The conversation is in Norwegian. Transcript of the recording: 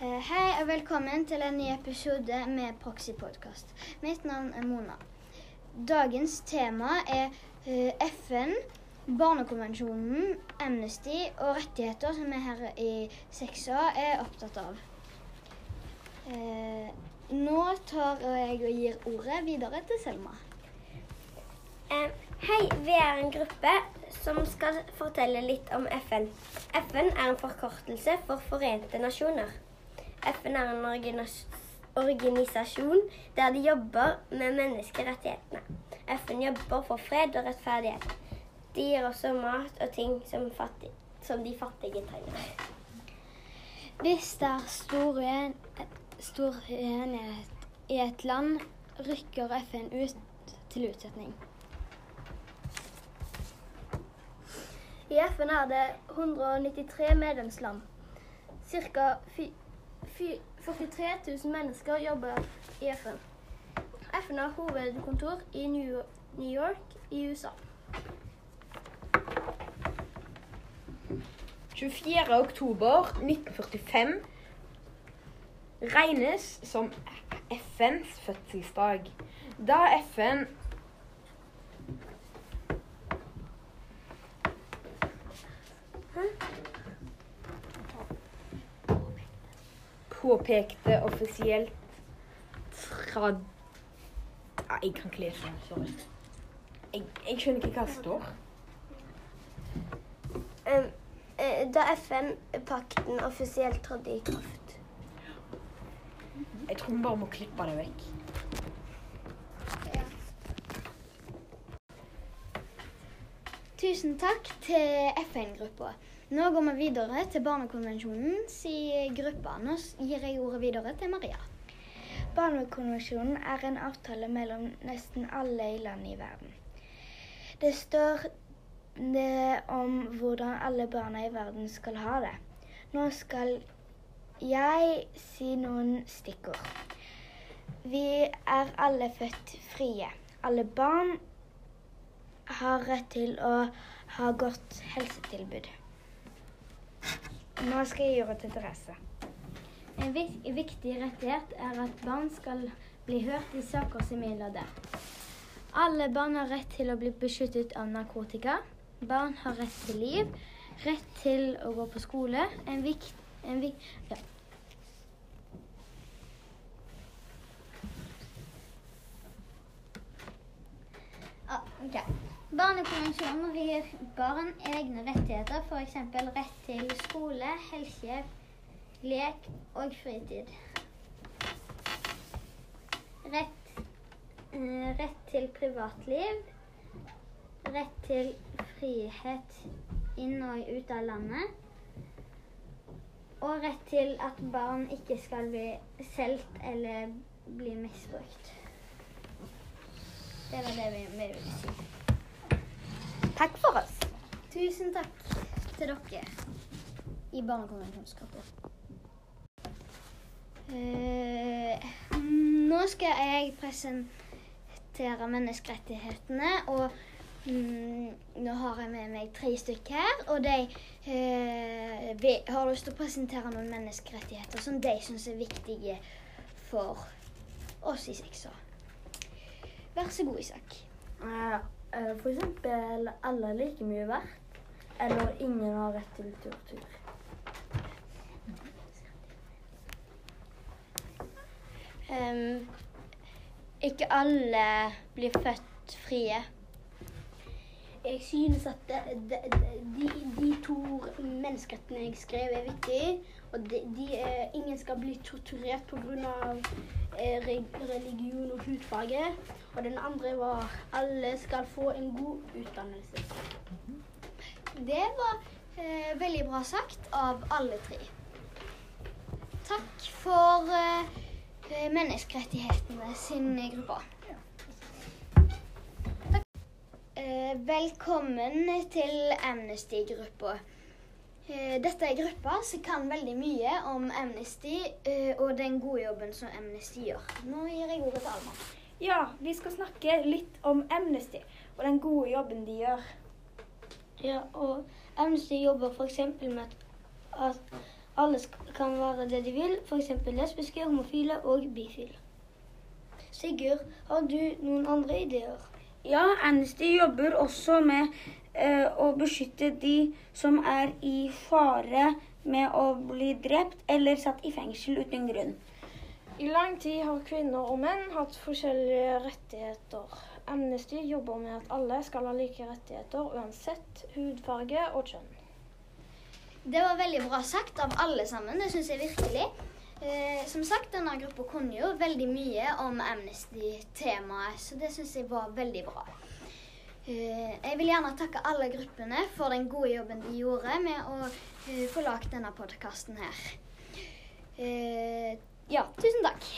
Eh, Hei og velkommen til en ny episode med Proxy-podkast. Mitt navn er Mona. Dagens tema er eh, FN, Barnekonvensjonen, Amnesty og rettigheter som vi her i 6A er opptatt av. Eh, Nå tar jeg og gir ordet videre til Selma. Hei, vi er en gruppe som skal fortelle litt om FN. FN er en forkortelse for Forente nasjoner. FN er en organisasjon der de jobber med menneskerettighetene. FN jobber for fred og rettferdighet. De gir også mat og ting som, fattig, som de fattige trenger. Hvis det er stor, uen stor uenighet i et land, rykker FN ut til utsetning. I FN er det 193 medlemsland. Ca. 43 000 mennesker jobber i FN. FN har hovedkontor i New York i USA. 24. oktober 1945 regnes som FNs fødselsdag. Da FN påpekte offisielt trad... Nei, jeg kan ikke lese. Sorry. Jeg, jeg skjønner ikke hva det står. Eh, da FN-pakten offisielt trådte i kraft. Jeg tror vi bare må klippe det vekk. Tusen takk til FN-gruppa. Nå går vi videre til Barnekonvensjonens gruppe. Nå gir jeg ordet videre til Maria. Barnekonvensjonen er en avtale mellom nesten alle i land i verden. Det står det om hvordan alle barna i verden skal ha det. Nå skal jeg si noen stikkord. Vi er alle født frie. Alle barn har rett til å ha godt helsetilbud. Nå skal jeg gjøre til Therese. En viktig rettighet er at barn skal bli hørt i saker som gjelder det. Alle barn har rett til å bli beskyttet av narkotika. Barn har rett til liv, rett til å gå på skole. En vikt... En vik ja. Ah, ok. Barnekonvensjonen gir barn egne rettigheter, f.eks. rett til skole, helsehjelp, lek og fritid. Rett, eh, rett til privatliv. Rett til frihet inn og ut av landet. Og rett til at barn ikke skal bli solgt eller bli misbrukt. Det var det vi ville si. Takk for oss. Tusen takk til dere i Barnekonvensjonsgruppa. Eh, nå skal jeg presentere menneskerettighetene, og mm, nå har jeg med meg tre stykker her. Og de eh, vi har lyst til å presentere noen menneskerettigheter som de syns er viktige for oss i seksa. Vær så god, Isak. Eh, eh, eksempel alle er like mye verdt, eller ingen har rett til tortur. Um, ikke alle blir født frie. Jeg synes at det, det, de, to menneskerettene jeg skrev, er viktig. Og de, de, er, ingen skal bli torturert pga. Eh, re- religion og hudfarge. Og den andre var alle skal få en god utdannelse. Det var eh, veldig bra sagt av alle tre. Takk for eh, menneskerettighetene sin gruppe. Eh, velkommen til Amnesty-gruppa. Eh, dette er gruppa som kan veldig mye om Amnesty eh, og den gode jobben som Amnesty gjør. Nå gir jeg ordet til Alma. Ja, vi skal snakke litt om Amnesty og den gode jobben de gjør. Ja, og Amnesty jobber f.eks. med at alle kan være det de vil, f.eks. lesbiske, homofile og bifile. Sigurd, har du noen andre ideer? Ja, Amnesty jobber også med eh, å beskytte de som er i fare med å bli drept eller satt i fengsel uten grunn. I lang tid har kvinner og menn hatt forskjellige rettigheter. Amnesty jobber med at alle skal ha like rettigheter uansett hudfarge og kjønn. Det var veldig bra sagt av alle sammen. Det syns jeg virkelig. Eh, som sagt, denne gruppa kunne jo veldig mye om Amnesty-temaet, så det syns jeg var veldig bra. Eh, jeg vil gjerne takke alle gruppene for den gode jobben de gjorde med å eh, få lagd denne podkasten her. Eh, ja, tusen takk.